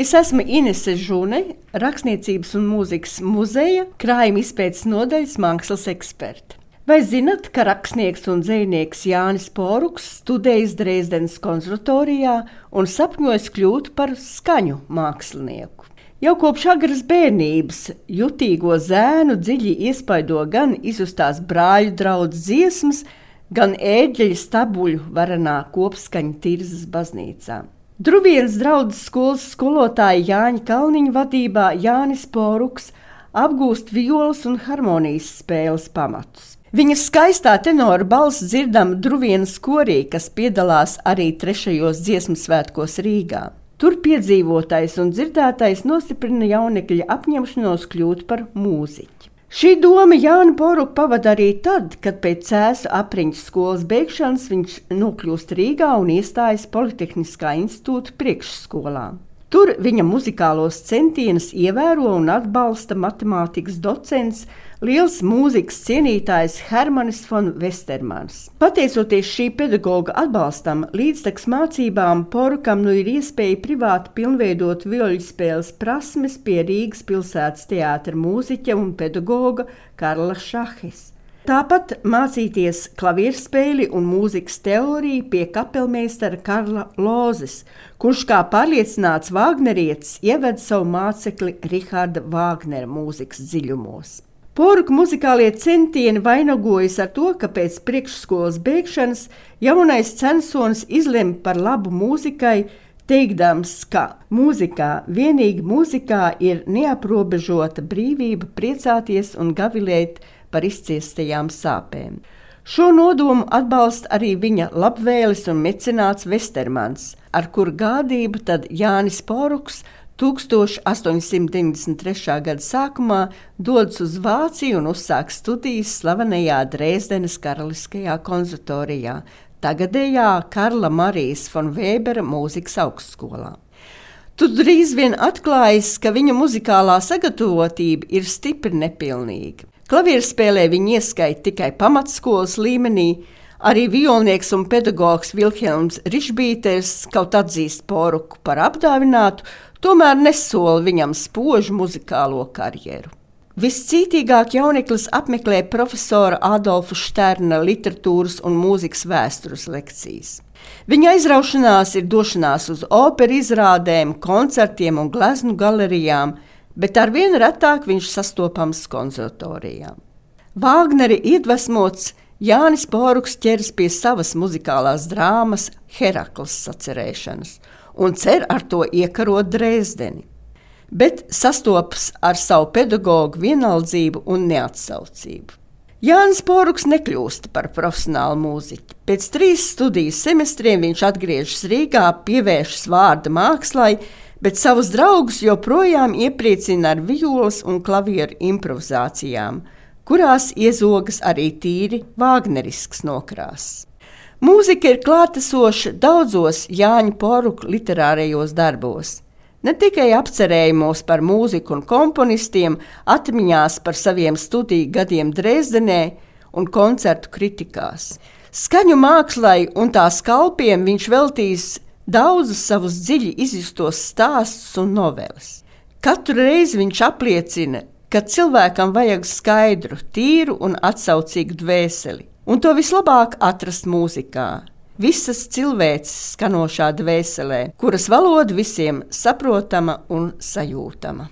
Es esmu Inese Žune, Rakstniecības un mūzikas muzeja krājuma izpētes nodaļas mākslas eksperte. Vai zinat, ka rakstnieks un dzinieks Jānis Poruks studējis Dresdenes konservatorijā un sapņojas kļūt par skaņu mākslinieku? Jau kopš agras bērnības jutīgo zēnu dziļi iespaido gan izustās brāļu draudzes dziesmas, gan ēģeļa stabuļu varanā kopskaņa Tirzas baznīcā. Druvienas draudzes skolas skolotāja Jāņa Kalniņa vadībā Jānis Poruks apgūst violas un harmonijas spēles pamatus. Viņa skaistā tenora balss dzirdama Druvienas korī, kas piedalās arī trešajos dziesmu svētkos Rīgā. Tur piedzīvotais un dzirdētais nostiprina jaunekļa apņemšanos kļūt par mūziķi. Šī doma Jānu Poruku pavada arī tad, kad pēc cēsu apriņķa skolas beigšanas viņš nokļūst Rīgā un iestājas Politehniskā institūta priekšskolā. Tur viņa muzikālos centienus ievēro un atbalsta matemātikas docents liels mūzikas cienītājs Hermanis von Westermans. Pateicoties šī pedagoga atbalstam, līdztekus mācībām Porukam nu ir iespēja privāti pilnveidot viļņu spēles prasmes pie Rīgas pilsētas teātra mūziķa un pedagoga Karla Šahes. Tāpat mācīties klavierspēli un mūzikas teoriju pie kapelmeistara Karla Lozes, kurš kā pārliecināts Vāgnerietis ieved savu mācekli Riharda Vāgnera mūzikas dziļumos. Porku muzikālie centieni vainagojas ar to, ka pēc priekšskolas beigšanas jaunais censonis izlemj par labu mūzikai, teikdams, ka mūzikā, vienīgi mūzikā ir neaprobežota brīvība priecāties un gavilēt par izciestajām sāpēm. Šo nodomu atbalsta arī viņa labvēlis un mecenāts Vestermans, ar kuru gādību tad Jānis Poruks – 1893. gada sākumā dodas uz Vāciju un uzsāk studijas slavenajā Dresdenes Karaliskajā konservatorijā, tagadējā Karla Marijas von Vēbera mūzikas augstskolā. Tur drīz vien atklājas, ka viņa muzikālā sagatavotība ir stipri nepilnīga. Klavierspēlē viņa ieskaita tikai pamatskolas līmenī, Arī violnieks un pedagogs Vilhelms Rišbīters kaut atzīst poruku par apdāvinātu, tomēr nesola viņam spožu muzikālo karjeru. Viscītīgāk jauneklis apmeklē profesora Adolfa Šterna literatūras un mūzikas vēstures lekcijas. Viņa aizraušanās ir došanās uz operas izrādēm, koncertiem un gleznu galerijām, bet ar vien retāk viņš sastopams konservatorijā. Vāgneri iedvesmots Jānis Poruks ķeras pie savas muzikālās drāmas Herakles sacerēšanas un cer ar to iekarot Dresdeni, bet sastopas ar savu pedagoģu vienaldzību un neatsaucību. Jānis Poruks nekļūst par profesionālu mūziķu. Pēc trīs studiju semestriem viņš atgriežas Rīgā, pievēršas vārda mākslai, bet savus draugus joprojām iepriecina ar violas un klavieru improvizācijām – kurās iezogas arī tīri vāgnerisks nokrāsas. Mūzika ir klātesoša daudzos Jāņa Poruka literārajos darbos. Ne tikai apcerējumos par mūziku un komponistiem, atmiņās par saviem studiju gadiem Dresdenē un koncertu kritikās. Skaņu mākslai un tās kalpiem viņš veltīs daudzus savus dziļi izjustos stāstus un noveles. Katru reizi viņš apliecina, ka cilvēkam vajag skaidru, tīru un atsaucīgu dvēseli, un to vislabāk atrast mūzikā. Visas cilvēces skanošā dvēselē, kuras valoda visiem saprotama un sajūtama.